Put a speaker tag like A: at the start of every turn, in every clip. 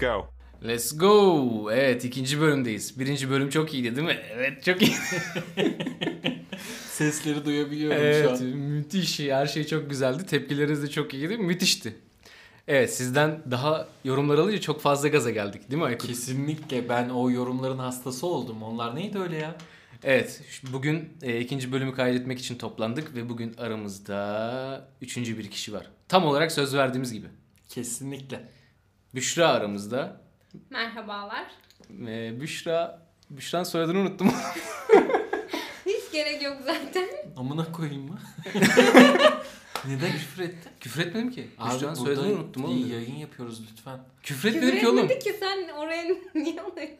A: Go.
B: Let's go. Evet ikinci bölümdeyiz. Birinci bölüm çok iyiydi değil mi? Evet çok iyi.
C: Sesleri duyabiliyorum şu
B: evet
C: an.
B: müthiş. Her şey çok güzeldi. Tepkileriniz de çok iyiydi. Müthişti. Evet sizden daha yorumlar alınca çok fazla gaza geldik değil mi Aykut?
C: Kesinlikle ben o yorumların hastası oldum. Onlar neydi öyle ya?
B: Evet şu- bugün e, ikinci bölümü kaydetmek için toplandık ve bugün aramızda üçüncü bir kişi var. Tam olarak söz verdiğimiz gibi.
C: Kesinlikle.
B: Büşra aramızda.
D: Merhabalar.
B: E, Büşra, Büşra'nın soyadını unuttum.
D: Hiç gerek yok zaten.
C: Amına koyayım mı? Neden küfür ettin?
B: Küfür etmedim ki. Büşra'nın
C: burada
B: soyadını unuttum oğlum.
C: iyi yayın yapıyoruz lütfen.
B: Küfür
D: Küfür
B: etmedim ki oğlum.
D: etmedi ki sen oraya niye alıyorsun?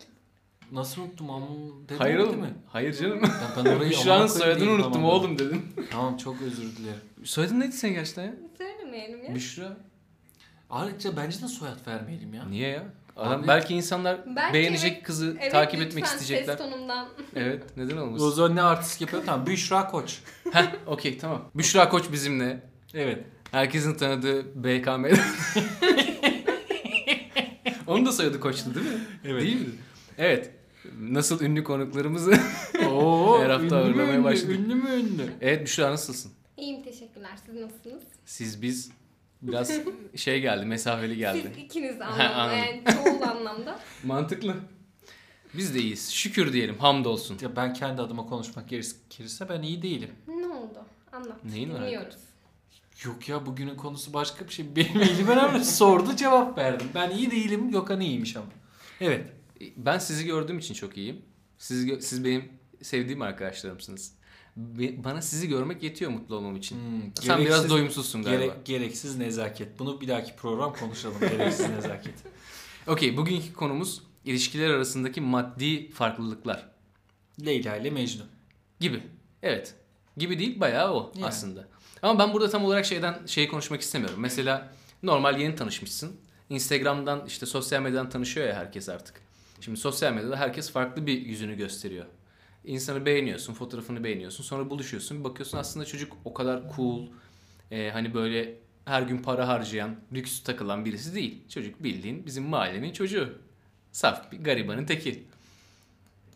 C: Nasıl unuttum ama dedim
B: Hayır
C: değil
B: oğlum.
C: mi?
B: Hayır canım.
C: Ya ben orayı
B: Büşra'nın
C: amına koyayım
B: soyadını unuttum
C: tamamladım.
B: oğlum dedim.
C: Tamam çok özür dilerim.
B: Soyadın neydi senin gerçekten ya?
D: Söylemeyelim ya.
B: Büşra.
C: Ayrıca bence de soyad vermeyelim ya.
B: Niye ya? Adam
C: Abi-
B: belki insanlar
D: Belki
B: beğenecek
D: evet-
B: kızı
D: Evet,
B: takip
D: lütfen
B: etmek isteyecekler.
D: ses tonumdan.
B: Evet, neden
C: O
B: olmasın?
C: zaman ne artist yapıyor? Tamam Büşra Koç.
B: Heh, okey tamam. Büşra Koç bizimle.
C: Evet.
B: Herkesin tanıdığı BKM'de. Onun da soyadı Koç'tu değil mi?
C: Evet.
B: Değil mi? Evet. Nasıl ünlü konuklarımızı.
C: Oo,
B: Her hafta
C: ünlü mü
B: ağırlamaya
C: ünlü,
B: başladık.
C: Ünlü mü ünlü?
B: evet Büşra nasılsın?
D: İyiyim teşekkürler. Siz nasılsınız?
B: Siz biz biraz şey geldi, mesafeli geldi.
D: Siz ikiniz anlamda. yani çoğul anlamda.
B: Mantıklı. Biz de iyiyiz. Şükür diyelim. Hamdolsun.
C: Ya ben kendi adıma konuşmak gerekirse ben iyi değilim.
D: Ne oldu? Anlat.
B: Neyin var?
D: Dinliyoruz.
C: Yok ya bugünün konusu başka bir şey. Benim elim önemli. Sordu cevap verdim. Ben iyi değilim. Gökhan iyiymiş ama. Evet.
B: Ben sizi gördüğüm için çok iyiyim. Siz, siz benim sevdiğim arkadaşlarımsınız. Bana sizi görmek yetiyor mutlu olmam için.
C: Hmm,
B: Sen biraz
C: gereksiz-
B: doyumsuzsun galiba.
C: Gerek, gereksiz nezaket. Bunu bir dahaki program konuşalım. Gereksiz nezaket.
B: Okey bugünkü konumuz ilişkiler arasındaki maddi farklılıklar
C: Leyla ile Mecnun.
B: gibi. Evet. Gibi değil bayağı o
C: Yani.
B: aslında. Ama ben burada tam olarak şeyden şey konuşmak istemiyorum. Mesela normal yeni tanışmışsın. Instagram'dan işte sosyal medyadan tanışıyor ya herkes artık. Şimdi sosyal medyada herkes farklı bir yüzünü gösteriyor. İnsanı beğeniyorsun, fotoğrafını beğeniyorsun. Sonra buluşuyorsun. Bir bakıyorsun aslında çocuk o kadar cool, e, hani böyle her gün para harcayan, lüks takılan birisi değil. Çocuk bildiğin bizim mahallenin çocuğu. Saf bir garibanın teki.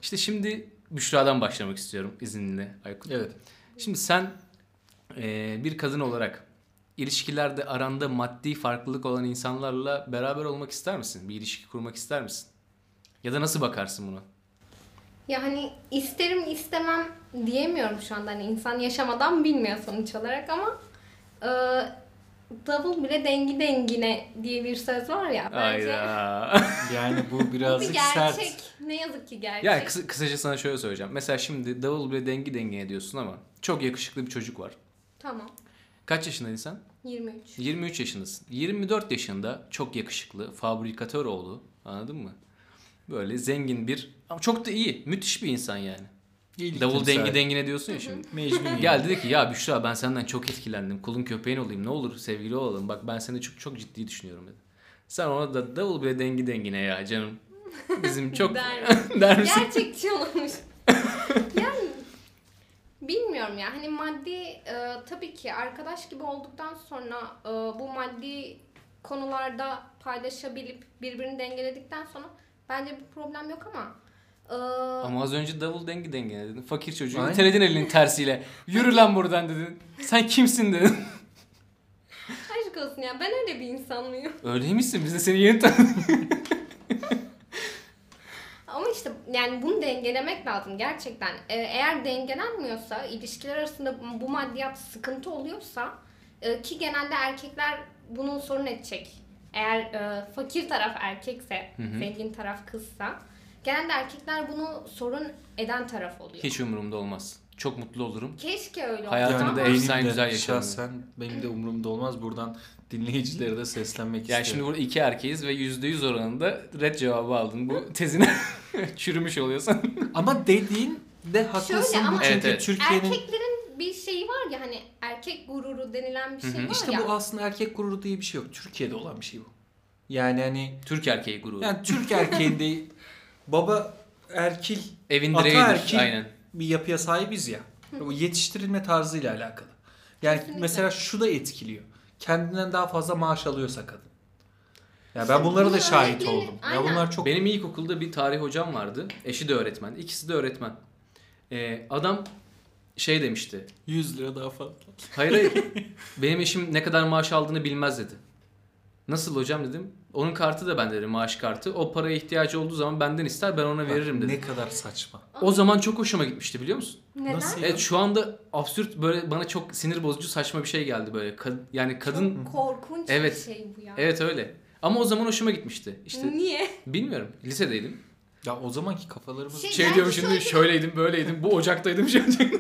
B: İşte şimdi Büşra'dan başlamak istiyorum izninle Aykut.
C: Evet.
B: Şimdi sen e, bir kadın olarak ilişkilerde aranda maddi farklılık olan insanlarla beraber olmak ister misin? Bir ilişki kurmak ister misin? Ya da nasıl bakarsın buna?
D: Ya hani isterim istemem diyemiyorum şu anda. Hani insan yaşamadan bilmiyor sonuç olarak ama e, davul bile dengi dengine diye bir söz var ya. Bence
B: Hayda.
C: Yani bu
D: bu bir
C: birazcık
D: gerçek.
C: sert.
D: Ne yazık ki gerçek.
B: ya kısa- kısaca sana şöyle söyleyeceğim. Mesela şimdi davul bile dengi dengine diyorsun ama çok yakışıklı bir çocuk var.
D: Tamam.
B: Kaç yaşındaydın sen?
D: 23.
B: 23 yaşındasın. 24 yaşında çok yakışıklı, fabrikatör oğlu. Anladın mı? Böyle zengin bir ama çok da iyi, müthiş bir insan yani.
C: İyilik
B: Davul dengi dengine diyorsun ya şimdi.
C: Yani.
B: Geldi dedi ki ya Büşra ben senden çok etkilendim. Kulun köpeğin olayım ne olur sevgili olalım. Bak ben seni çok çok ciddi düşünüyorum dedi. Sen ona da davul bile dengi dengine ya canım. Bizim çok
D: Der.
B: der misin?
D: Gerçekçi olmuş. yani bilmiyorum ya hani maddi e, tabii ki arkadaş gibi olduktan sonra e, bu maddi konularda paylaşabilip birbirini dengeledikten sonra bence bir problem yok ama e,
B: Ama az önce davul dengi dengine dedin. Fakir çocuğu
C: Aynen.
B: iteledin elinin tersiyle. Yürü lan buradan dedin. Sen kimsin dedin.
D: aşk olsun ya ben öyle bir insan mıyım?
B: Öyle misin? Biz de seni yeni tanıdık.
D: Ama işte yani bunu dengelemek lazım gerçekten. Ee, eğer dengelenmiyorsa, ilişkiler arasında bu maddiyat sıkıntı oluyorsa e, ki genelde erkekler bunu sorun edecek. Eğer e, fakir taraf erkekse,
B: Hı hı.
D: zengin taraf kızsa genelde erkekler bunu sorun eden taraf oluyor.
B: Hiç umurumda olmaz. Çok mutlu olurum.
D: Keşke öyle olsa
B: da
D: ama
C: benim de
B: güzel yaşadım.
C: Şahsen benim de umurumda olmaz. Buradan dinleyicilere de seslenmek
B: Yani şimdi
C: istiyorum.
B: burada iki erkeğiz ve %100 oranında red cevabı aldın. Bu tezine çürümüş oluyorsun.
C: Ama dediğin de haklısın.
D: Şöyle
C: Bu
D: ama-
C: çünkü
B: Evet, evet.
C: Türkiye'nin
D: erkeklerin bir şeyi var ya hani erkek gururu denilen bir şey
B: Hı hı.
D: var
C: işte
D: ya.
C: bu aslında erkek gururu diye bir şey yok. Türkiye'de olan bir şey bu. Yani hani
B: Türk erkeği gururu.
C: yani Türk erkeğinde baba erkil
B: Evin
C: Ata
B: direğidir.
C: erkil.
B: Aynen.
C: bir yapıya sahibiz ya. Bu yetiştirilme tarzıyla alakalı. Yani
D: Kesinlikle.
C: mesela şu da etkiliyor. Kendinden daha fazla maaş alıyorsa kadın. Ya ben bunlara da şahit
D: örnekleri-
C: oldum. Ya
D: Aynen.
C: bunlar çok
B: Benim ilkokulda bir tarih hocam vardı. Eşi de öğretmen. İkisi de öğretmen. Ee, adam şey demişti.
C: 100 lira daha fazla.
B: Hayır hayır. Benim eşim ne kadar maaş aldığını bilmez dedi. Nasıl hocam dedim. Onun kartı da bende dedi maaş kartı. O paraya ihtiyacı olduğu zaman benden ister ben ona veririm dedi.
C: Ne kadar saçma.
B: O zaman çok hoşuma gitmişti biliyor musun?
D: Neden?
C: Nasıl?
B: Evet şu anda absürt böyle bana çok sinir bozucu saçma bir şey geldi böyle. Kad- yani kadın
D: Çok korkunç
B: Evet.
D: bir şey bu ya.
B: evet öyle. Ama o zaman hoşuma gitmişti. İşte
D: Niye?
B: bilmiyorum. Lisedeydim.
C: Ya o zamanki kafalarımız
D: Şey-
B: Şey
D: Belki
B: diyorum şimdi
D: açıdan-
B: şöyleydim böyleydim. Bu ocaktaydım şimdi.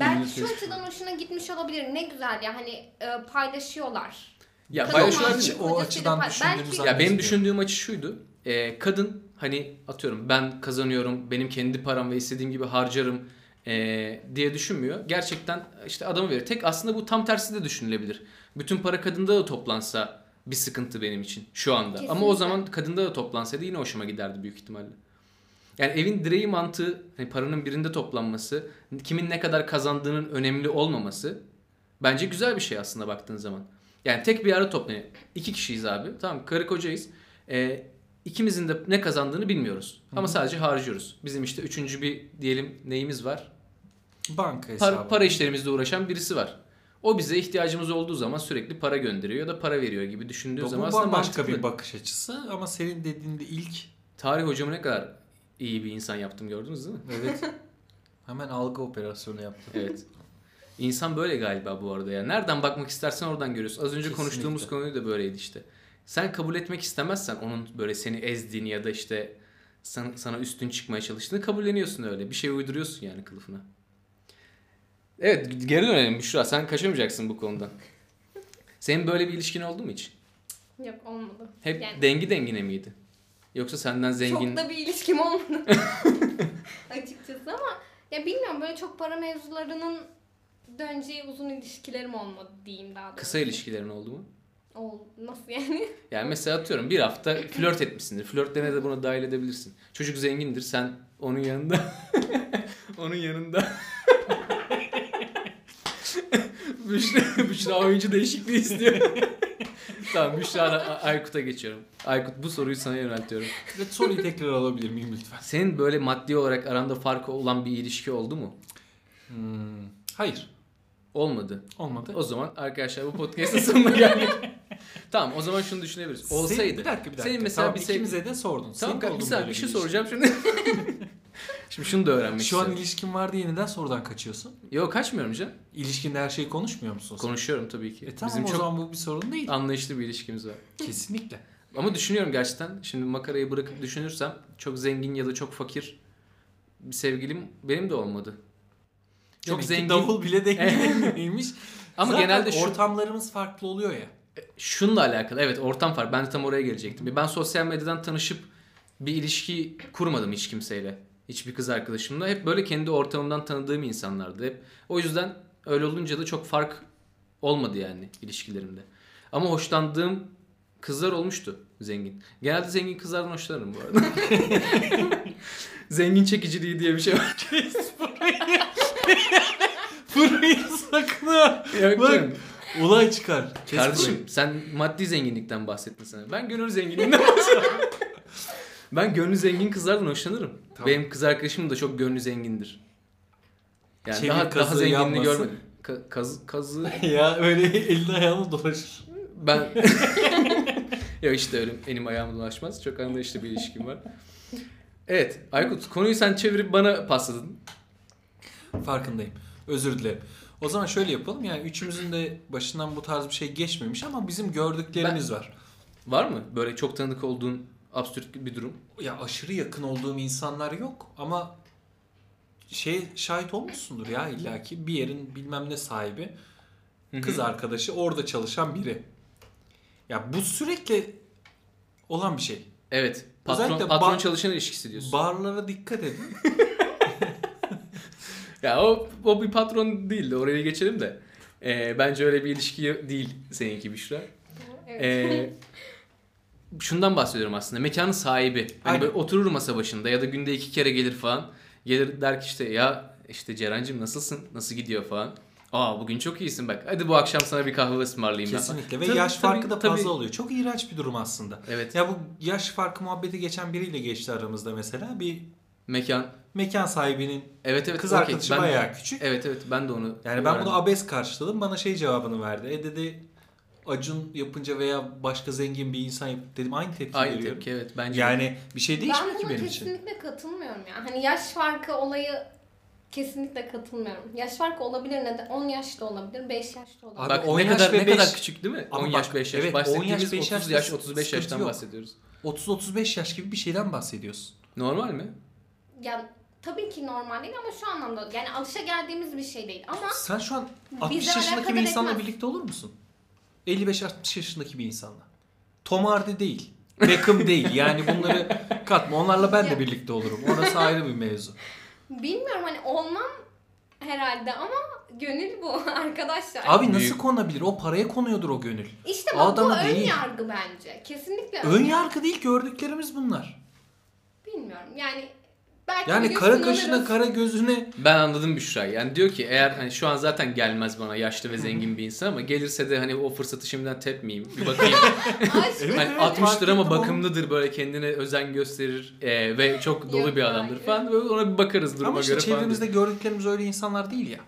D: Belki şu açıdan hoşuna gitmiş olabilir. Ne güzel ya hani e, paylaşıyorlar.
B: Ya
D: Kadın
B: değil de-
C: o açıdan düşündüğümüz
B: Ya benim düşündüğüm açı şuydu. Ee, kadın hani atıyorum ben kazanıyorum, benim kendi param ve istediğim gibi harcarım ee, diye düşünmüyor. Gerçekten işte adamı veriyor. Tek aslında bu tam tersi de düşünülebilir. Bütün para kadında da toplansa bir sıkıntı benim için şu anda. Ama o
D: Kesinlikle.
B: zaman kadında da toplansaydı yine hoşuma giderdi büyük ihtimalle. Yani evin direği mantığı hani paranın birinde toplanması, kimin ne kadar kazandığının önemli olmaması bence güzel bir şey aslında baktığın zaman. Yani tek bir yerde toplanıyor. İki kişiyiz abi. Tamam karı kocayız. Ee, ikimizin de ne kazandığını bilmiyoruz. Ama sadece harcıyoruz. Bizim işte üçüncü bir diyelim neyimiz var?
C: banka hesabı.
B: Para, para işlerimizle uğraşan birisi var. O bize ihtiyacımız olduğu zaman sürekli para gönderiyor ya da para veriyor gibi düşündüğü
C: Bu
B: zaman aslında
C: bambaşka
B: mantıklı.
C: bir bakış açısı ama senin dediğinde ilk
B: Tarih hocamı ne kadar iyi bir insan yaptım gördünüz değil mi?
C: evet hemen algı operasyonu yaptın.
B: Evet. İnsan böyle galiba bu arada ya. Nereden bakmak istersen oradan görüyorsun. Az önce
C: Kesinlikle.
B: konuştuğumuz konuyu da böyleydi işte. Sen kabul etmek istemezsen onun böyle seni ezdiğini ya da işte sana, sana üstün çıkmaya çalıştığını kabulleniyorsun öyle. Bir şey uyduruyorsun yani kılıfına. Evet geri dönelim Büşra. Sen kaçamayacaksın bu konudan. Senin böyle bir ilişkin oldu mu hiç?
D: Yok olmadı.
B: Hep
D: Yani-
B: dengi dengine miydi? Yoksa senden zengin...
D: Çok da bir ilişkim olmadı. Açıkçası ama ya bilmiyorum böyle çok para mevzularının döneceği uzun ilişkilerim olmadı diyeyim daha doğrusu.
B: Kısa ilişkilerin oldu mu?
D: Ol, nasıl yani?
B: Yani mesela atıyorum bir hafta flört etmişsindir. Flörtlerine de buna dahil edebilirsin. Çocuk zengindir sen onun yanında onun yanında Büşra, Büşra oyuncu değişikliği istiyor. tamam Büşra Aykut'a geçiyorum. Aykut bu soruyu sana yöneltiyorum.
C: Evet soruyu tekrar alabilir miyim lütfen?
B: Senin böyle maddi olarak aranda farkı olan bir ilişki oldu mu?
C: Hmm, hayır
B: Olmadı.
C: olmadı.
B: O zaman arkadaşlar bu podcast'ın sonuna geldik. tamam o zaman şunu düşünebiliriz.
C: Senin-
B: Olsaydı.
C: bir dakika bir dakika.
B: Senin mesela
C: tamam,
B: bir sev-
C: ikimize de sordun.
B: Tamam
C: Senin
B: bir saniye bir şey soracağım şimdi. şimdi şunu da öğrenmek
C: Şu an
B: istiyorum.
C: ilişkin var diye neden sorudan kaçıyorsun?
B: Yok kaçmıyorum canım.
C: İlişkinde her şeyi konuşmuyor musun? sen?
B: Konuşuyorum tabii ki.
C: E tamam
B: Bizim
C: o
B: çok
C: zaman bu bir sorun değil.
B: anlayışlı bir ilişkimiz var.
C: Kesinlikle.
B: Ama düşünüyorum gerçekten. Şimdi makarayı bırakıp düşünürsem çok zengin ya da çok fakir bir sevgilim benim de olmadı. Çok
C: Demek
B: zengin.
C: davul bile dengeliymiş.
B: Ama
C: Zaten
B: genelde şu
C: ortamlarımız farklı oluyor ya.
B: şununla alakalı. Evet ortam var. Ben de tam oraya gelecektim. Ben sosyal medyadan tanışıp bir ilişki kurmadım hiç kimseyle. Hiçbir kız arkadaşımla. Hep böyle kendi ortamımdan tanıdığım insanlardı. Hep. O yüzden öyle olunca da çok fark olmadı yani ilişkilerimde. Ama hoşlandığım kızlar olmuştu zengin. Genelde zengin kızlardan hoşlanırım bu arada. zengin çekiciliği diye bir şey var.
C: Burayı sakın ha.
B: Yok
C: Bak,
B: canım.
C: Olay çıkar. Kes
B: Kardeşim sen maddi zenginlikten bahsettin sana. Ben gönül zenginliğinden bahsediyorum. ben gönlü zengin kızlardan hoşlanırım.
C: Tamam.
B: Benim kız arkadaşım da çok gönlü zengindir. Yani
C: Çevir
B: daha, daha zenginini
C: yanmasın.
B: görmedim. Ka- kazı, kazı
C: burayı. ya öyle elini ayağını dolaşır.
B: ben... ya işte öyle elim ayağım dolaşmaz. Çok anlayışlı bir ilişkim var. Evet Aykut konuyu sen çevirip bana pasladın.
C: Farkındayım. Özür dilerim. O zaman şöyle yapalım. Yani üçümüzün de başından bu tarz bir şey geçmemiş ama bizim gördüklerimiz var.
B: Var mı böyle çok tanıdık olduğun absürt bir durum?
C: Ya aşırı yakın olduğum insanlar yok ama şey şahit olmuşsundur ya illaki bir yerin bilmem ne sahibi kız arkadaşı orada çalışan biri. Ya bu sürekli olan bir şey.
B: Evet. Patron,
C: Özellikle
B: patron
C: ba-
B: çalışan ilişkisi diyorsun.
C: Barlara dikkat edin.
B: Ya o, o bir patron değildi. Oraya geçelim de. Ee, bence öyle bir ilişki değil seninki Büşra.
D: Evet.
B: Ee, şundan bahsediyorum aslında. Mekanın sahibi. Hani
C: Aynen.
B: böyle oturur masa başında ya da günde iki kere gelir falan. Gelir der ki işte ya işte Ceren'cim nasılsın? Nasıl gidiyor falan. Aa bugün çok iyisin bak. Hadi bu akşam sana bir kahve ısmarlayayım ben.
C: Kesinlikle ve
B: Tabii,
C: yaş
B: tabii,
C: farkı da
B: tabii.
C: fazla oluyor. Çok iğrenç bir durum aslında.
B: Evet.
C: Ya bu yaş farkı muhabbeti geçen biriyle geçti aramızda mesela. Bir
B: Mekan.
C: Mekan sahibinin
B: Evet evet.
C: kız
B: okey.
C: arkadaşı
B: Ben-
C: bayağı küçük.
B: Evet evet ben de onu
C: Yani ben bunu abes karşıladım. Bana şey cevabını verdi. E dedi Acun yapınca veya başka zengin bir insan yap dedim aynı tepki
B: Aynı
C: veriyorum.
B: tepki evet bence.
C: Yani bir şey
D: Ben
C: değişmiyor ki
D: buna
C: benim için.
D: kesinlikle katılmıyorum ya. Hani yaş farkı olayı kesinlikle katılmıyorum. Yaş farkı olabilir neden? 10 yaş da olabilir, 5 yaş da olabilir.
C: Abi
B: Bak
C: 10
B: ne
C: yaş
B: kadar
C: ve
B: ne kadar küçük değil mi?
C: Ama
B: 10
C: bak,
B: yaş 5 yaş.
C: evet, 10 yaş,
B: Bahsettiğimiz
C: 5
B: 30
C: yaş
B: yaş
C: bir
B: 35
C: sıkıntı
B: yaştan
C: yok.
B: bahsediyoruz.
C: 30-35 yaş gibi bir şeyden bahsediyorsun.
B: Normal mi?
D: Ya tabii ki normal değil ama şu anlamda yani alışa geldiğimiz bir şey değil ama
C: Sen şu an 60
D: Bizi
C: yaşındaki
D: alakadar
C: bir insanla
D: etmez.
C: birlikte olur musun? 55-60 yaşındaki bir insanla. Tom Hardy değil. Beckham değil. Yani bunları katma. Onlarla ben de birlikte olurum. Orası ayrı bir mevzu.
D: bilmiyorum hani olmam herhalde ama gönül bu arkadaşlar.
C: Abi nasıl
B: Büyük.
C: konabilir? O paraya konuyordur o gönül.
D: işte
C: o
D: bak bu ön
C: değil.
D: yargı bence. Kesinlikle
C: Ön yargı değil gördüklerimiz bunlar.
D: Bilmiyorum yani belki
C: Yani kara kaşına kara gözüne
B: Ben anladım Büşra'yı. Yani diyor ki eğer hani şu an zaten gelmez bana yaşlı ve zengin bir insan ama gelirse de hani o fırsatı şimdiden tepmeyeyim. Bir bakayım.
C: Evet,
B: hani
C: evet,
B: 60'tır
C: fark
B: ama bakımlıdır böyle kendine özen gösterir e, ve çok dolu
D: Yok,
B: bir adamdır
D: hayır.
B: falan. Böyle ona bir bakarız duruma
C: Ama işte
B: göre falan.
C: çevremizde gördüklerimiz öyle insanlar değil ya.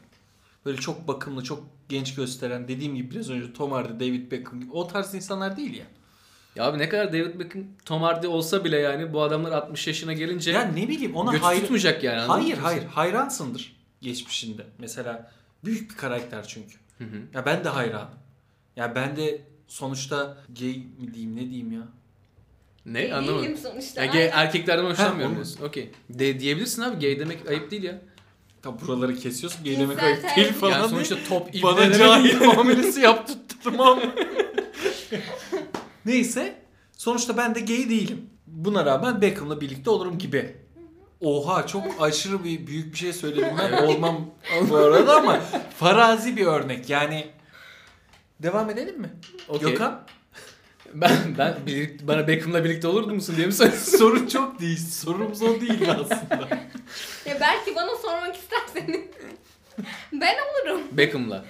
C: Böyle çok bakımlı, çok genç gösteren, dediğim gibi biraz önce Tom Hardy, David Beckham gibi o tarz insanlar değil ya.
B: Ya abi ne kadar David Beckham, Tom Hardy olsa bile yani bu adamlar 60 yaşına gelince
C: Ya ne bileyim ona
B: götü
C: hayır,
B: tutmayacak yani.
C: hayır hayır hayransındır geçmişinde. Mesela büyük bir karakter çünkü.
B: Hı hı.
C: Ya ben de hayranım. Ya ben de sonuçta gay mi diyeyim ne diyeyim ya.
B: Ne anlamadım.
D: sonuçta.
B: Ya gay, erkeklerden hoşlanmıyorum diyorsun. Okey. De, diyebilirsin abi gay demek ayıp değil ya.
C: Ya buraları kesiyorsun gay demek ayıp değil falan
B: yani
C: değil.
B: sonuçta top ibne
C: Bana cahil muamelesi yaptırttım ama. Neyse. Sonuçta ben de gay değilim. Buna rağmen Beckham'la birlikte olurum gibi. Oha çok aşırı bir büyük bir şey söyledim ben olmam bu arada ama farazi bir örnek yani. Devam edelim mi?
B: Okey.
C: Gökhan
B: Ben ben birlik- bana Beckham'la birlikte olurdu musun diye mi soruyorsun?
C: sorun çok değil. Sorumuz o değil aslında.
D: Ya belki bana sormak isterseniz. ben olurum.
B: Beckham'la.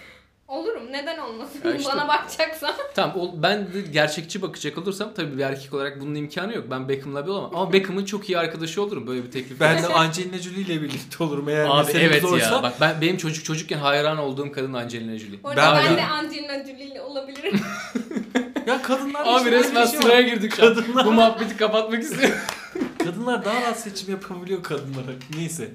D: Olurum. Neden olmasın?
B: Ya işte-
D: Bana bakacaksa.
B: Tamam o, ben de gerçekçi bakacak olursam tabii bir erkek olarak bunun imkanı yok. Ben Beckham'la bir olamam. Ama Beckham'ın çok iyi arkadaşı olurum böyle bir teklif.
C: Ben de Angelina Jolie ile birlikte olurum eğer
B: Abi
C: meselemiz
B: evet
C: oysa.
B: ya. Bak ben benim çocuk çocukken hayran olduğum kadın Angelina Jolie.
D: Bu arada
C: Ben
D: ben,
C: de-
D: Angelina Jolie ile olabilirim.
C: Ya kadınlar
B: Abi resmen
C: şey var.
B: sıraya girdik şu.
C: Kadınlar-
B: Bu muhabbeti kapatmak istiyorum.
C: Kadınlar daha rahat seçim yapabiliyor kadınlara. Neyse.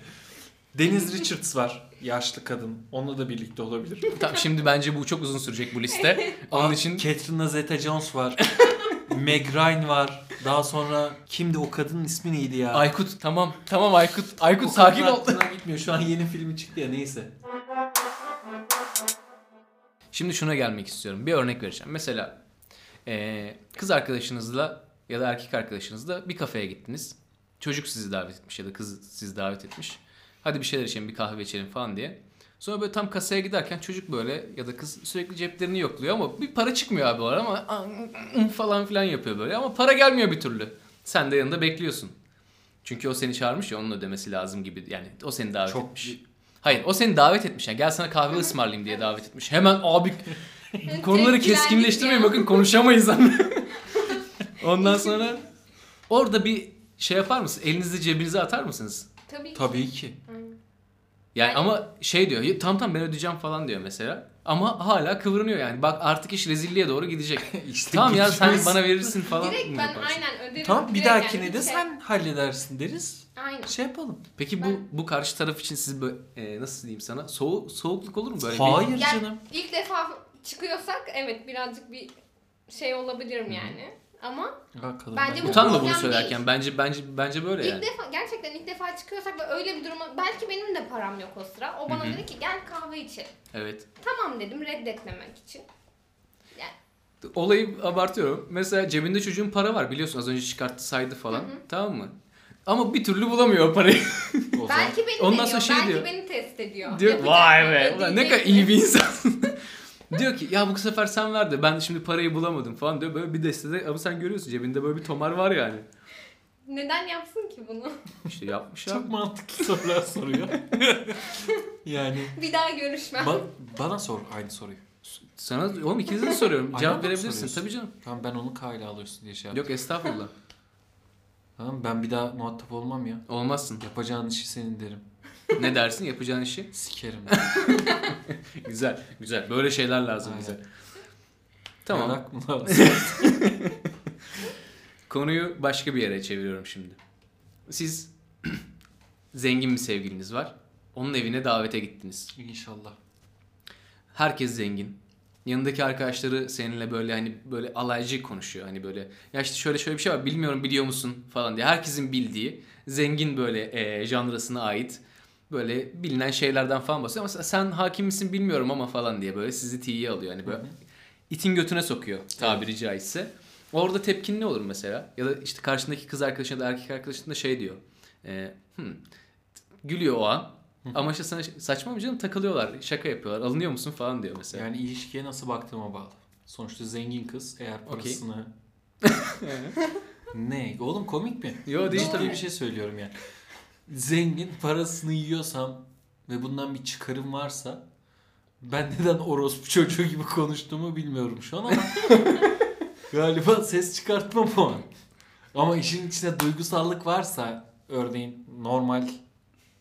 C: Deniz Richards var. Yaşlı kadın. Onunla da birlikte olabilir.
B: tamam şimdi bence bu çok uzun sürecek bu liste. Onun için
C: Catherine Zeta-Jones var. Meg Ryan var. Daha sonra kimdi o kadının ismi neydi ya?
B: Aykut tamam tamam Aykut. Aykut
C: O
B: sakin ol.
C: aklımdan gitmiyor. Şu an yeni filmi çıktı ya neyse.
B: Şimdi şuna gelmek istiyorum. Bir örnek vereceğim. Mesela eee, kız arkadaşınızla ya da erkek arkadaşınızla bir kafeye gittiniz. Çocuk sizi davet etmiş ya da kız sizi davet etmiş. Hadi bir şeyler içelim, bir kahve içelim falan diye. Sonra böyle tam kasaya giderken çocuk böyle ya da kız sürekli ceplerini yokluyor ama bir para çıkmıyor abi o ara ama falan filan yapıyor böyle ama para gelmiyor bir türlü. Sen de yanında bekliyorsun. Çünkü o seni çağırmış ya onun ödemesi lazım gibi yani o seni davet
C: Çok
B: etmiş. Hayır o seni davet etmiş yani gel sana kahve ısmarlayayım diye davet etmiş. Hemen abi konuları keskinleştirmeyin bakın konuşamayız ama. Ondan sonra orada bir şey yapar mısın? Elinizi cebinize atar mısınız?
D: Tabii ki.
C: Tabii ki.
D: Aynen.
B: Yani
D: Yani-
B: ama şey diyor "Ya, tamam tamam ben ödeyeceğim falan diyor mesela. Ama hala kıvranıyor yani. Bak artık iş rezilliğe doğru gidecek.
C: İşte
B: tamam ya sen
C: gideceğiz.
B: bana verirsin falan.
D: Direkt ben
B: yaparsın?
D: aynen öderim.
C: Tamam bir dahakine
D: yani
C: de
D: şey-
C: sen halledersin deriz.
D: Aynen.
C: Şey yapalım.
B: Peki bu
D: Ben-
B: bu karşı taraf için siz böyle e, nasıl diyeyim sana? Soğuk soğukluk olur mu böyle? bir-
C: Hayır
D: Yani
C: canım.
D: ilk defa çıkıyorsak evet birazcık bir şey olabilirim yani. Ama
C: kadınlar
D: Bence bu.
B: Utanma bunu
D: problem
B: söylerken.
D: değil.
B: Bence bence bence böyle
D: ilk
B: yani.
D: defa gerçekten ilk defa çıkıyorsak ve öyle bir duruma belki benim de param yok o sıra. O bana
B: Hı hı.
D: dedi ki gel kahve içelim.
B: Evet.
D: Tamam dedim reddetmemek için.
B: Olayı abartıyorum. Mesela cebinde çocuğun para var biliyorsun az önce çıkarttı saydı falan.
D: Hı hı.
B: Tamam mı? Ama bir türlü bulamıyor o parayı.
C: O zaman-
D: Belki beni
B: Ondan
D: deniyor,
B: sonra şey
D: belki
B: diyor.
D: beni test ediyor.
B: Diyor
D: Yapacak
B: vay
D: mı?
B: be ulan ne kadar
D: mi?"
B: iyi bir insan. diyor ki ya bu sefer sen ver de ben şimdi parayı bulamadım falan diyor. Böyle bir destede ama sen görüyorsun cebinde böyle bir tomar var yani.
D: Neden yapsın ki bunu?
B: İşte yapmış
C: Çok
B: abi.
C: mantıklı sorular soruyor. Yani
D: Bir daha görüşmem.
C: ba- bana sor aynı soruyu.
B: Sana oğlum ikinize de soruyorum.
C: Aynı
B: Cevap
C: anda mı
B: verebilirsin
C: soruyorsun?
B: tabii canım.
C: Tamam ben onu kayla alıyorsun diye şey yaptım.
B: Yok estağfurullah.
C: Tamam ben bir daha muhatap olmam ya.
B: Olmazsın.
C: Yapacağın işi senin derim.
B: Ne dersin yapacağın işi?
C: Sikerim.
B: Güzel, güzel. Böyle şeyler lazım
C: Aynen.
B: bize. Tamam. Konuyu başka bir yere çeviriyorum şimdi. Siz zengin bir sevgiliniz var. Onun evine davete gittiniz.
C: İnşallah.
B: Herkes zengin. Yanındaki arkadaşları seninle böyle hani böyle alaycı konuşuyor. Hani böyle ya işte şöyle şöyle bir şey var bilmiyorum biliyor musun falan diye. Herkesin bildiği zengin böyle e, janrasına ait böyle bilinen şeylerden falan bahsediyor. Ama sen hakim misin bilmiyorum ama falan diye böyle sizi tiye alıyor. Hani böyle itin götüne sokuyor tabiri caizse. Orada tepkin ne olur mesela? Ya da işte karşındaki kız arkadaşına da erkek arkadaşına da şey diyor. E, "Hmm." Gülüyor o an. Ama işte sana saçma mı canım takılıyorlar, şaka yapıyorlar. Alınıyor musun falan diyor mesela.
C: Yani ilişkiye nasıl baktığıma bağlı. Sonuçta zengin kız eğer parasını... ne? Oğlum komik mi?
B: Yo değil
C: Ciddi
B: tabii.
C: bir şey söylüyorum yani. Zengin parasını yiyorsam ve bundan bir çıkarım varsa ben neden orospu çocuğu gibi konuştuğumu bilmiyorum şu an ama galiba ses çıkartmam o an. Ama işin içinde duygusallık varsa örneğin normal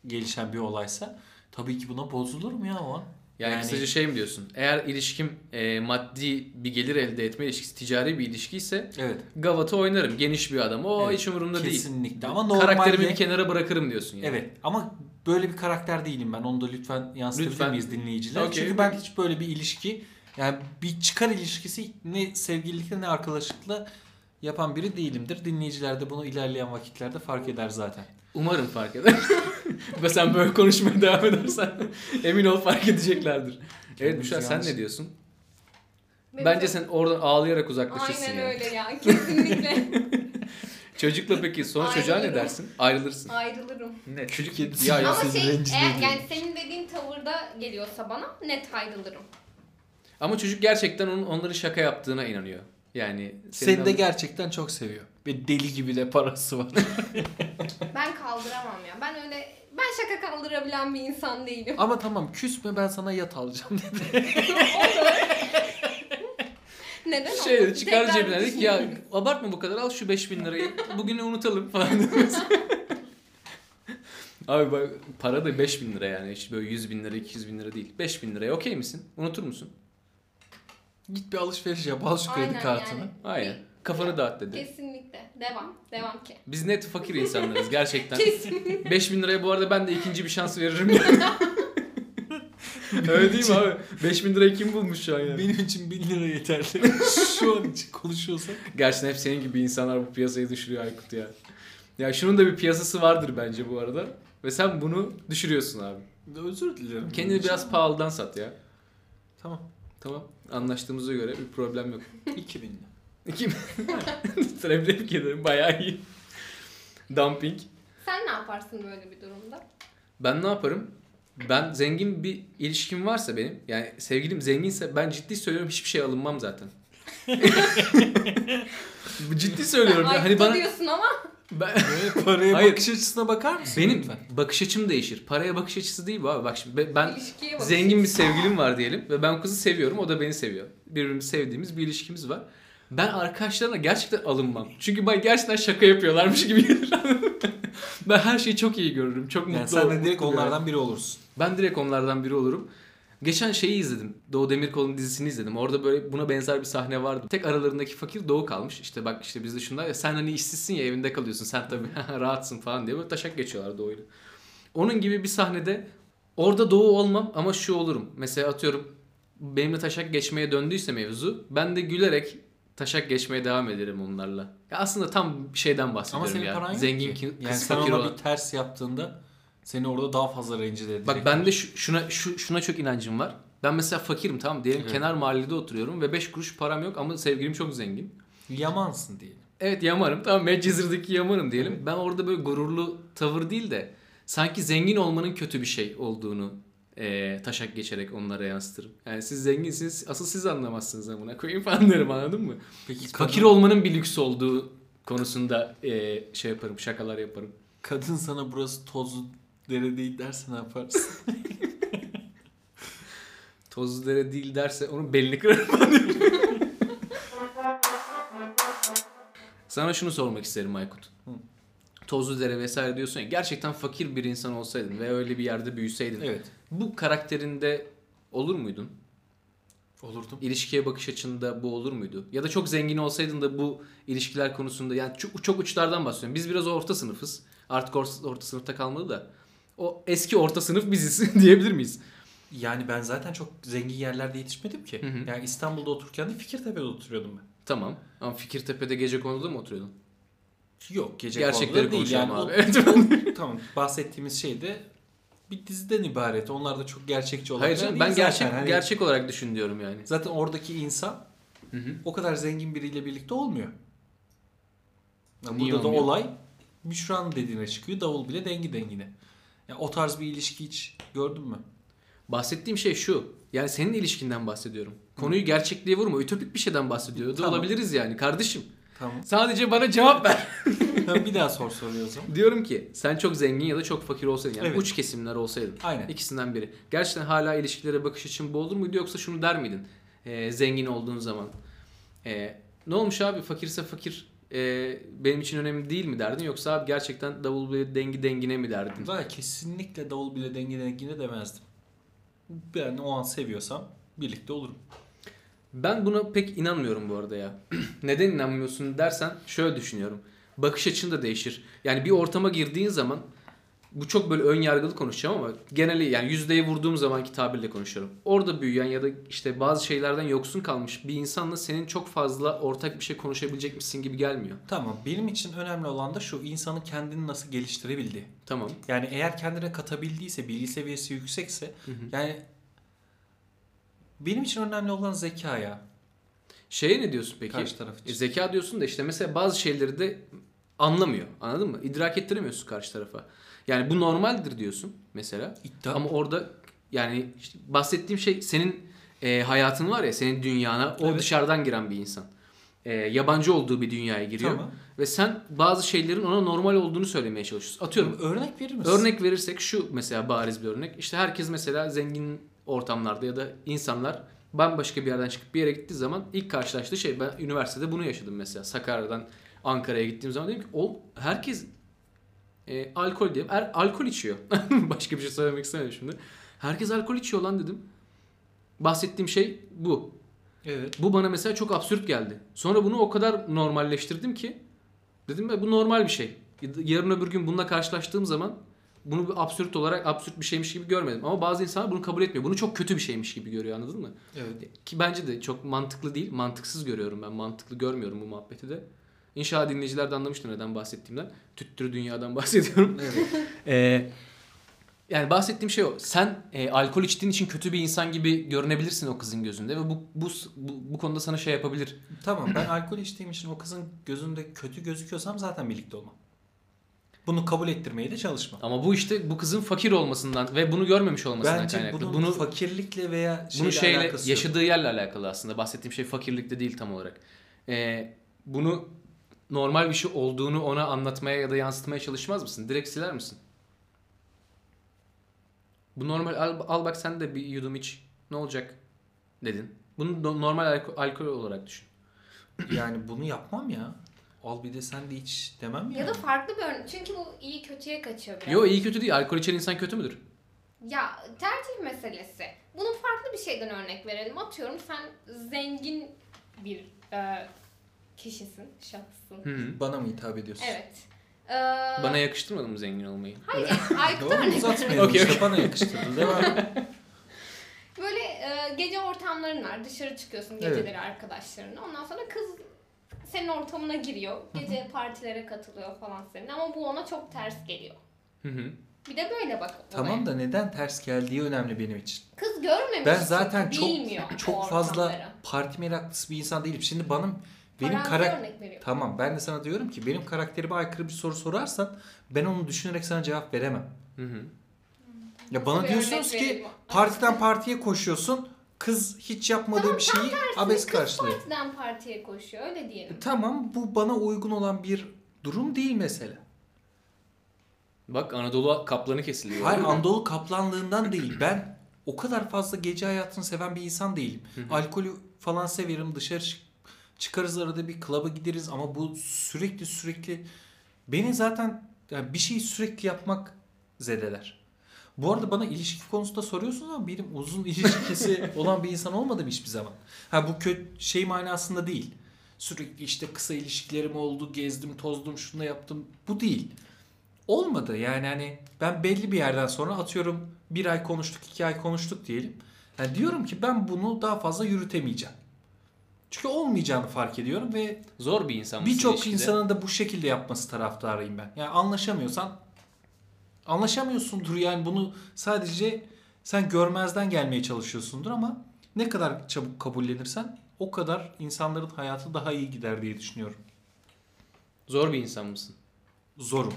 C: gelişen bir olaysa tabii ki buna bozulurum ya o an.
B: Yani,
C: Yani-
B: kısaca şey mi diyorsun? Eğer ilişkim e, maddi bir gelir elde etme ilişkisi, ticari bir ilişki ise
C: Evet.
B: Gavat'ı oynarım. Geniş bir adam. O
C: Evet,
B: hiç umurumda değil.
C: Kesinlikle ama normalde...
B: Karakterimi bir kenara bırakırım diyorsun yani.
C: Evet ama böyle bir karakter değilim ben. Onu da lütfen yansıtabilir
B: Lütfen.
C: miyiz dinleyiciler?
B: Okey.
C: Çünkü ben hiç böyle bir ilişki yani bir çıkar ilişkisi ne sevgililikle ne arkadaşlıkla yapan biri değilimdir. Dinleyiciler de bunu ilerleyen vakitlerde fark eder zaten.
B: Umarım fark eder. Ve sen böyle konuşmaya devam edersen emin ol fark edeceklerdir. Evet Büşra sen ne diyorsun?
D: Benim
B: Bence sen oradan ağlayarak uzaklaşırsın
D: Aynen
B: ya.
D: öyle ya. Kesinlikle.
B: Çocukla peki sonra çocuğa ne
D: Ayrılırım.
B: dersin? Ayrılırsın.
D: Ayrılırım.
B: Ne? Çocuk
C: Kedisi
B: ya.
D: Ama şey eğer, yani senin dediğin tavırda geliyorsa bana net ayrılırım.
B: Ama çocuk gerçekten onun, onların şaka yaptığına inanıyor. Yani
C: Seni de gerçekten çok seviyor. Ve deli gibi de parası var.
D: Ben kaldıramam ya. Ben öyle ben şaka kaldırabilen bir insan değilim.
C: ama tamam küsme ben sana yat alacağım dedi.
D: Neden
B: şey
D: olmasın?
B: çıkar cebinden dedik ya abartma bu kadar al şu 5000 lirayı bugünü unutalım falan. Abi bak para da 5000 lira yani işte böyle 100 bin lira 200 bin lira değil. 5000 liraya okey misin? Unutur musun?
C: Git bir alışveriş yap al şu kredi
D: Aynen
C: kartını.
D: yani.
B: Aynen. Kafanı dağıt dedi.
D: Kesinlikle. Devam. Devam ki.
B: Biz net fakir insanlarız gerçekten.
D: Kesinlikle.
B: 5000 liraya bu arada ben de ikinci bir şans veririm. Öyle değil mi abi? 5000 lirayı kim bulmuş şu an yani?
C: Benim için 1000 lira yeterli. şu an için konuşuyorsak.
B: Gerçekten hep senin gibi insanlar bu piyasayı düşürüyor Aykut ya. Ya şunun da bir piyasası vardır bence bu arada. Ve sen bunu düşürüyorsun abi.
C: Özür dilerim.
B: Kendini biraz pahalıdan sat ya.
C: Tamam.
B: Tamam. Anlaştığımıza göre bir problem yok.
C: 2000 lira.
B: İki Tebrik ederim. Bayağı iyi. Dumping.
D: Sen ne yaparsın böyle bir durumda?
B: Ben ne yaparım? Ben zengin bir ilişkim varsa benim yani sevgilim zenginse ben ciddi söylüyorum hiçbir şey alınmam zaten. Bu ciddi söylüyorum.
D: Ay
B: ya. Hani bana
D: diyorsun ama
B: ben,
C: paraya
B: Hayır.
C: bakış açısına bakar mısın?
B: benim
C: lütfen?
B: bakış açım değişir. Paraya bakış açısı değil bu abi. Bak şimdi be- ben
D: ilişkiye
B: zengin bir sevgilim var diyelim ve ben kızı seviyorum o da beni seviyor. Birbirimizi sevdiğimiz bir ilişkimiz var. Ben arkadaşlarına gerçekten alınmam. Çünkü ben gerçekten şaka yapıyorlarmış gibi gelir. ben her şeyi çok iyi görürüm. Çok mutlu
C: Yani sen de direkt onlardan biri olursun.
B: Ben direkt onlardan biri olurum. Geçen şeyi izledim. Doğu Demirkol'un dizisini izledim. Orada böyle buna benzer bir sahne vardı. Tek aralarındaki fakir Doğu kalmış. İşte bak işte bizde şunlar ya sen hani işsizsin ya evinde kalıyorsun. Sen tabii rahatsın falan diye böyle taşak geçiyorlar Doğu'yla. Onun gibi bir sahnede orada Doğu olmam ama şu olurum. Mesela atıyorum benimle taşak geçmeye döndüyse mevzu ben de gülerek taşak geçmeye devam ederim onlarla. Ya aslında tam bir şeyden
C: Ama
B: bahsediyorum
C: senin
B: ya.
C: paran
B: Zengin
C: ki. Yani sen ona
B: olan.
C: bir ters yaptığında seni orada daha fazla rencide edecek.
B: Bak ben de şu- şuna şu, şuna çok inancım var. Ben mesela fakirim tamam mı? diyelim
C: Evet.
B: kenar mahallede oturuyorum ve 5 kuruş param yok ama sevgilim çok zengin.
C: Yamansın diyelim.
B: Evet yamarım tamam Medcezir'deki yamarım diyelim.
C: Evet.
B: Ben orada böyle gururlu tavır değil de sanki zengin olmanın kötü bir şey olduğunu eee, taşak geçerek onlara yansıtırım. Yani siz zenginsiniz asıl siz anlamazsınız amına koyayım falan derim anladın mı?
C: Peki
B: Fakir
C: kadın,
B: olmanın bir lüks olduğu konusunda eee, şey yaparım şakalar yaparım.
C: kadın sana burası tozlu dere değil derse ne yaparsın?
B: Tozlu dere değil derse onun belini kırarım. Sana şunu sormak isterim Aykut. Tozlu dere vesaire diyorsun ya gerçekten fakir bir insan olsaydın ve öyle bir yerde büyüseydin.
C: Evet.
B: Bu karakterinde olur muydun?
C: Olurdum.
B: İlişkiye bakış açında bu olur muydu? Ya da çok zengin olsaydın da bu ilişkiler konusunda yani çok, çok uçlardan bahsediyorum. Biz biraz orta sınıfız. Artık orta, orta sınıfta kalmadı da. O eski orta sınıf biziz diyebilir miyiz?
C: Yani ben zaten çok zengin yerlerde yetişmedim ki.
B: Hı hı.
C: Yani İstanbul'da otururken de Fikirtepe'de oturuyordum ben.
B: Tamam. Ama Fikirtepe'de gece konuda mı oturuyordun?
C: Yok gece
B: Gerçekleri
C: değil. Yani
B: abi. Evet.
C: tamam bahsettiğimiz şey de bir diziden ibaret. Onlar da çok gerçekçi olanlar
B: Hayır canım ben gerçek
C: Hani
B: gerçek olarak düşün diyorum yani.
C: Zaten oradaki insan
B: Hı hı.
C: o kadar zengin biriyle birlikte olmuyor. Ya
B: Niye
C: burada da
B: olmuyor?
C: olay Müşran dediğine çıkıyor. Davul bile dengi dengine. Ya o tarz bir ilişki hiç gördün mü?
B: Bahsettiğim şey şu. Yani senin ilişkinden bahsediyorum. Konuyu gerçekliğe vurma. Ütopik bir şeyden bahsediyor
C: Tamam.
B: olabiliriz yani kardeşim.
C: Tamam.
B: Sadece bana cevap ver.
C: Bir daha sor soruyor o zaman.
B: Diyorum ki sen çok zengin ya da çok fakir olsaydın yani
C: Evet.
B: uç kesimler olsaydın.
C: Aynen.
B: İkisinden biri. Gerçekten hala ilişkilere bakış açın bu olur muydu yoksa şunu der miydin? Ee, zengin olduğun zaman. Ee, ne olmuş abi fakirse fakir e, benim için önemli değil mi derdin yoksa abi gerçekten davul bir dengi dengine mi derdin?
C: Daha kesinlikle davul bile dengi dengine demezdim. Ben o an seviyorsam birlikte olurum.
B: Ben buna pek inanmıyorum bu arada ya. Neden inanmıyorsun dersen şöyle düşünüyorum. Bakış açın da değişir. Yani bir ortama girdiğin zaman bu çok böyle ön yargılı konuşacağım ama geneli yani yüzdeye vurduğum zamanki tabirle konuşuyorum. Orada büyüyen ya da işte bazı şeylerden yoksun kalmış bir insanla senin çok fazla ortak bir şey konuşabilecekmişsin gibi gelmiyor.
C: Tamam. Benim için önemli olan da şu insanın kendini nasıl geliştirebildiği.
B: Tamam.
C: Yani eğer kendine katabildiyse, bilgi seviyesi yüksekse yani benim için önemli olan zeka ya.
B: Şeye ne diyorsun peki?
C: Karşı taraf için.
B: E, zeka diyorsun da işte mesela bazı şeyleri de anlamıyor. Anladın mı? İdrak ettiremiyorsun karşı tarafa. Yani bu normaldir diyorsun mesela.
C: İddia.
B: Ama orada yani işte bahsettiğim şey senin e, hayatın var ya senin dünyana o
C: Evet.
B: dışarıdan giren bir insan. E, yabancı olduğu bir dünyaya giriyor.
C: Tamam.
B: Ve sen bazı şeylerin ona normal olduğunu söylemeye çalışıyorsun. Atıyorum
C: Örnek verir misin?
B: örnek verirsek şu mesela bariz bir örnek. İşte herkes mesela zengin ortamlarda ya da insanlar bambaşka bir yerden çıkıp bir yere gittiği zaman ilk karşılaştığı şey ben üniversitede bunu yaşadım mesela. Sakarya'dan Ankara'ya gittiğim zaman dedim ki o herkes e, alkol diye er, alkol içiyor. Başka bir şey söylemek istemedim şimdi. Herkes alkol içiyor lan dedim. Bahsettiğim şey bu.
C: Evet.
B: Bu bana mesela çok absürt geldi. Sonra bunu o kadar normalleştirdim ki dedim ya bu normal bir şey. Yarın öbür gün bununla karşılaştığım zaman bunu bir absürt olarak absürt bir şeymiş gibi görmedim. Ama bazı insanlar bunu kabul etmiyor. Bunu çok kötü bir şeymiş gibi görüyor anladın mı?
C: Evet.
B: Ki bence de çok mantıklı değil. Mantıksız görüyorum ben. Mantıklı görmüyorum bu muhabbeti de. İnşallah dinleyiciler de anlamıştır neden bahsettiğimden. Tüttürü dünyadan bahsediyorum.
C: Evet.
B: Ee, yani bahsettiğim şey o. Sen e, alkol içtiğin için kötü bir insan gibi görünebilirsin o kızın gözünde ve bu bu bu, bu konuda sana şey yapabilir.
C: tamam ben alkol içtiğim için o kızın gözünde kötü gözüküyorsam zaten birlikte olmam. Bunu kabul ettirmeye de çalışmam.
B: Ama bu işte bu kızın fakir olmasından ve bunu görmemiş olmasından
C: Bence
B: kaynaklı.
C: bunun
B: bunu
C: fakirlikle veya şeyle
B: bunu şeyle
C: alakası yok.
B: yaşadığı yerle alakalı aslında. Bahsettiğim şey fakirlikte değil tam olarak. Ee, bunu normal bir şey olduğunu ona anlatmaya ya da yansıtmaya çalışmaz mısın? Direkt siler misin? Bu normal al, al bak sen de bir yudum iç. Ne olacak? dedin. Bunu no- normal alko- alkol olarak düşün.
C: Yani bunu yapmam ya. Al bir de sen de iç demem ya.
D: Ya da farklı bir örnek. Çünkü bu iyi kötüye kaçıyor biraz.
B: Yo iyi kötü değil. Alkol içen insan kötü müdür?
D: Ya tercih meselesi. Bunun farklı bir şeyden örnek verelim. Atıyorum sen zengin bir e, kişisin, şahsın.
B: Hı.
C: Bana mı hitap ediyorsun?
D: Evet. Ee,
B: Bana yakıştırmadın mı zengin olmayı?
D: Hayır, Aykut'a örnek
C: uzatmayalım
B: Okey,
C: işte
B: okey.
C: bana yakıştırdı. Devam.
D: Böyle e, gece ortamların var. Dışarı çıkıyorsun geceleri arkadaşlarınla. Ondan sonra kız senin ortamına giriyor. Gece partilere katılıyor falan senin. Ama bu ona çok ters geliyor.
B: Hı hı.
D: Bir de böyle bak. olaya.
C: Tamam da neden ters geldiği önemli benim için.
D: Kız görmemiş.
C: Ben zaten çok çok fazla parti meraklısı bir insan değilim. Şimdi benim benim
D: Farazi
C: karak
D: örnek veriyor.
C: Tamam ben de sana diyorum ki benim karakterime aykırı bir soru sorarsan ben onu düşünerek sana cevap veremem.
B: Hı hı.
C: Ya bana diyorsunuz ki
D: vereyim?
C: partiden partiye koşuyorsun. Kız hiç yapmadığı bir şeyi abes
D: Kız
C: karşılıyor.
D: partiden partiye koşuyor öyle diyelim.
C: E, Tamam bu bana uygun olan bir durum değil mesela.
B: Bak Anadolu kaplanı kesiliyor.
C: Hayır Anadolu kaplanlığından değil. Ben o kadar fazla gece hayatını seven bir insan değilim. Alkolü falan severim. Dışarı çık- çıkarız arada bir klaba gideriz ama bu sürekli sürekli beni zaten yani bir şeyi sürekli yapmak zedeler. Bu arada bana ilişki konusunda soruyorsunuz ama benim uzun ilişkisi olan bir insan olmadım hiçbir zaman. Ha bu kötü şey manasında değil. Sürekli işte kısa ilişkilerim oldu, gezdim, tozdum, şunu da yaptım. Bu değil. Olmadı yani hani ben belli bir yerden sonra atıyorum bir ay konuştuk, iki ay konuştuk diyelim. Yani diyorum ki ben bunu daha fazla yürütemeyeceğim. Çünkü olmayacağını fark ediyorum ve
B: Zor bir insan
C: birçok insanın da bu şekilde yapması taraftarıyım ben. Yani anlaşamıyorsan anlaşamıyorsundur yani bunu sadece sen görmezden gelmeye çalışıyorsundur ama ne kadar çabuk kabullenirsen o kadar insanların hayatı daha iyi gider diye düşünüyorum.
B: Zor bir insan mısın?
C: Zorum.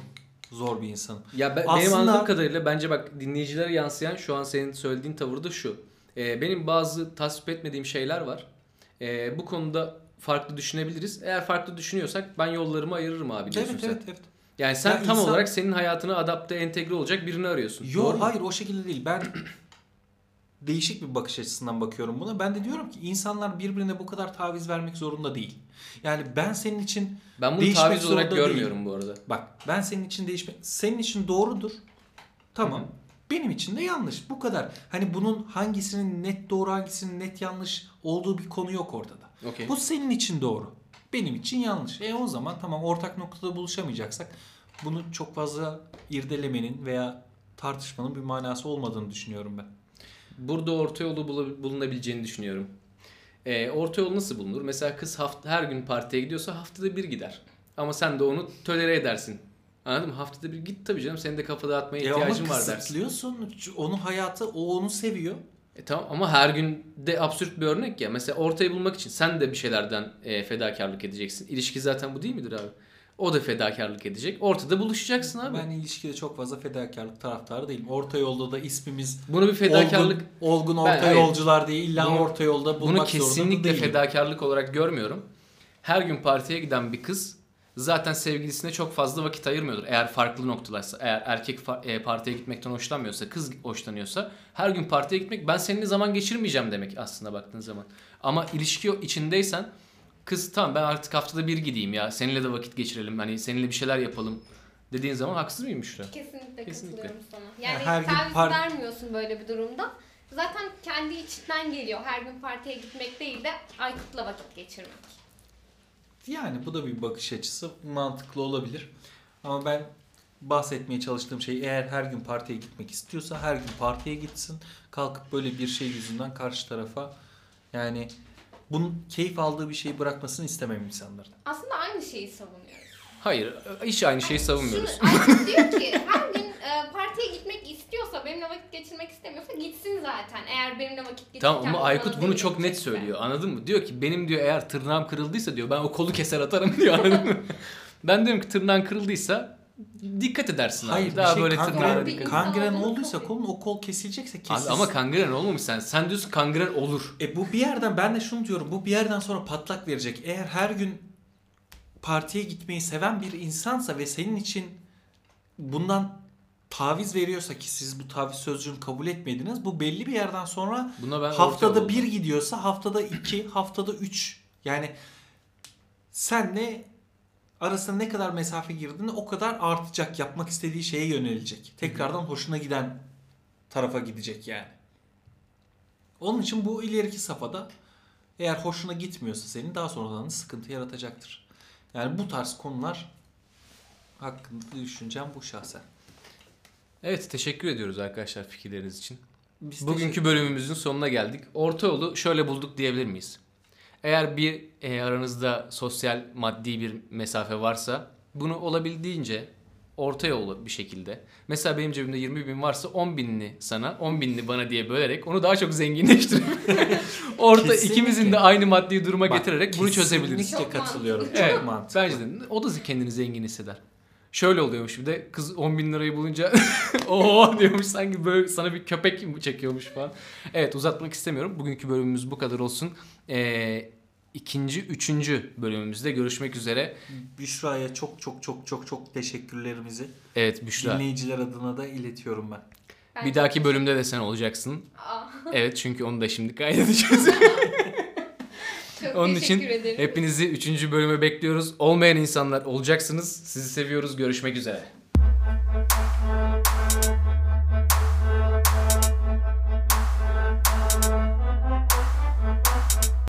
C: Zor bir insanım.
B: Ya ben, benim
C: Aslında-
B: anladığım kadarıyla bence bak dinleyicilere yansıyan şu an senin söylediğin tavır da şu. Ee, benim bazı tasvip etmediğim şeyler var. Ee, bu konuda farklı düşünebiliriz. Eğer farklı düşünüyorsak ben yollarımı ayırırım abi diyorsun
C: Evet
B: sen.
C: evet evet.
B: Yani sen
C: Ya
B: tam
C: insan-
B: olarak senin hayatına adapte, entegre olacak birini arıyorsun.
C: Yok hayır o şekilde değil. Ben değişik bir bakış açısından bakıyorum buna. Ben de diyorum ki insanlar birbirine bu kadar taviz vermek zorunda değil. Yani ben senin için
B: Ben bunu
C: Değişmek
B: taviz olarak görmüyorum bu arada.
C: Bak ben senin için değişmek senin için doğrudur. Tamam.
B: Hı hı.
C: Benim için de yanlış. Bu kadar. Hani bunun hangisinin net doğru hangisinin net yanlış olduğu bir konu yok ortada.
B: Okey.
C: Bu senin için doğru. Benim için yanlış. E o zaman tamam ortak noktada buluşamayacaksak bunu çok fazla irdelemenin veya tartışmanın bir manası olmadığını düşünüyorum ben.
B: Burada orta yolu bulunabileceğini düşünüyorum. Ee, orta yol nasıl bulunur? Mesela kız hafta, her gün partiye gidiyorsa haftada bir gider. Ama sen de onu tolere edersin. Anladın mı? Haftada bir git tabii canım. Senin de kafa dağıtmaya
C: E ama
B: ihtiyacın var dersin.
C: kısıtlıyorsun. Onun hayatı o onu seviyor.
B: E tamam ama her gün de absürt bir örnek ya. Mesela ortayı bulmak için sen de bir şeylerden e, fedakarlık edeceksin. İlişki zaten bu değil midir abi? O da fedakarlık edecek. Ortada buluşacaksın abi.
C: Ben ilişkide çok fazla fedakarlık taraftarı değilim. Orta yolda da ismimiz
B: Bunu bir fedakarlık
C: olgun, olgun
B: Ben-
C: orta
B: hayır.
C: yolcular diye illa
B: Bunu-
C: orta yolda bulmak
B: Bunu
C: zorunda
B: kesinlikle
C: değilim.
B: fedakarlık olarak görmüyorum. Her gün partiye giden bir kız zaten sevgilisine çok fazla vakit ayırmıyordur. Eğer farklı noktalarsa, eğer erkek e, partiye gitmekten hoşlanmıyorsa, kız hoşlanıyorsa her gün partiye gitmek ben seninle zaman geçirmeyeceğim demek aslında baktığın zaman. Ama ilişki içindeysen kız tamam ben artık haftada bir gideyim ya seninle de vakit geçirelim hani seninle bir şeyler yapalım dediğin zaman haksız mıyım Büşra?
D: Kesinlikle,
B: Kesinlikle.
D: katılıyorum sana. Yani
C: her gün
D: taviz
C: par-
D: vermiyorsun böyle bir durumda. Zaten kendi içinden geliyor. Her gün partiye gitmek değil de Aykut'la vakit geçirmek.
C: Yani bu da bir bakış açısı mantıklı olabilir. Ama ben bahsetmeye çalıştığım şey eğer her gün partiye gitmek istiyorsa her gün partiye gitsin. Kalkıp böyle bir şey yüzünden karşı tarafa yani bunun keyif aldığı bir şeyi bırakmasını istemem insanların.
D: Aslında aynı şeyi savunuyoruz.
B: Hayır hiç aynı şeyi savunmuyoruz.
D: Şunu, diyor ki her gün e, partiye gitmek istiyorsa, benimle vakit geçirmek istemiyorsa gitsin zaten. Eğer benimle vakit geçirirken
B: Tamam ama Aykut bunu çok net söylüyor. Anladın mı? Diyor ki benim diyor eğer tırnağım kırıldıysa diyor ben o kolu keser atarım diyor anladın mı? Ben diyorum ki tırnağın kırıldıysa dikkat edersin
C: Hayır
B: abi. Daha
C: şey
B: böyle
C: kangren,
B: dikkat.
C: kangren olduysa kolun o kol kesilecekse
B: Abi
C: kesilsin.
B: ama kangren olmamış sen. Sen diyorsun kangren olur.
C: E bu bir yerden ben de şunu diyorum. Bu bir yerden sonra patlak verecek. Eğer her gün partiye gitmeyi seven bir insansa ve senin için bundan taviz veriyorsa ki siz bu taviz sözcüğünü kabul etmediniz. Bu belli bir yerden sonra
B: Buna ben
C: haftada bir gidiyorsa haftada iki, haftada üç. Yani senle arasında ne kadar mesafe girdiğinde o kadar artacak. Yapmak istediği şeye yönelecek. Tekrardan hoşuna giden tarafa gidecek yani. Onun için bu ileriki safhada eğer hoşuna gitmiyorsa senin daha sonradan da sıkıntı yaratacaktır. Yani bu tarz konular hakkında düşüncem bu şahsen.
B: Evet teşekkür ediyoruz arkadaşlar fikirleriniz için.
C: Biz
B: Bugünkü bölümümüzün sonuna geldik. Orta yolu şöyle bulduk diyebilir miyiz? Eğer bir e, aranızda sosyal maddi bir mesafe varsa bunu olabildiğince orta yolu bir şekilde. Mesela benim cebimde 20 bin varsa 10 binini sana 10 binini bana diye bölerek onu daha çok zenginleştirip orta
C: Kesinlikle.
B: ikimizin de aynı maddi duruma
C: Bak,
B: getirerek bunu çözebiliriz.
C: Kesinlikle
D: Çok
C: katılıyorum. Çok
B: Evet,
C: mantıklı.
B: bence de o da kendini zengin hisseder. Şöyle oluyormuş bir de kız 10 bin lirayı bulunca o diyormuş sanki böyle sana bir köpek mi çekiyormuş falan. Evet uzatmak istemiyorum. Bugünkü bölümümüz bu kadar olsun. Ee, ikinci, üçüncü bölümümüzde görüşmek üzere.
C: Büşra'ya çok çok çok çok çok teşekkürlerimizi
B: Evet Büşra.
C: dinleyiciler adına da iletiyorum ben.
D: Ben
B: Bir
D: çok
B: dahaki bölümde de sen olacaksın.
D: Aa,
B: Evet çünkü onu da şimdi kaydedeceğiz.
D: Çok
B: Onun için
D: ederim.
B: hepinizi 3. bölüme bekliyoruz. Olmayan insanlar olacaksınız. Sizi seviyoruz. Görüşmek üzere.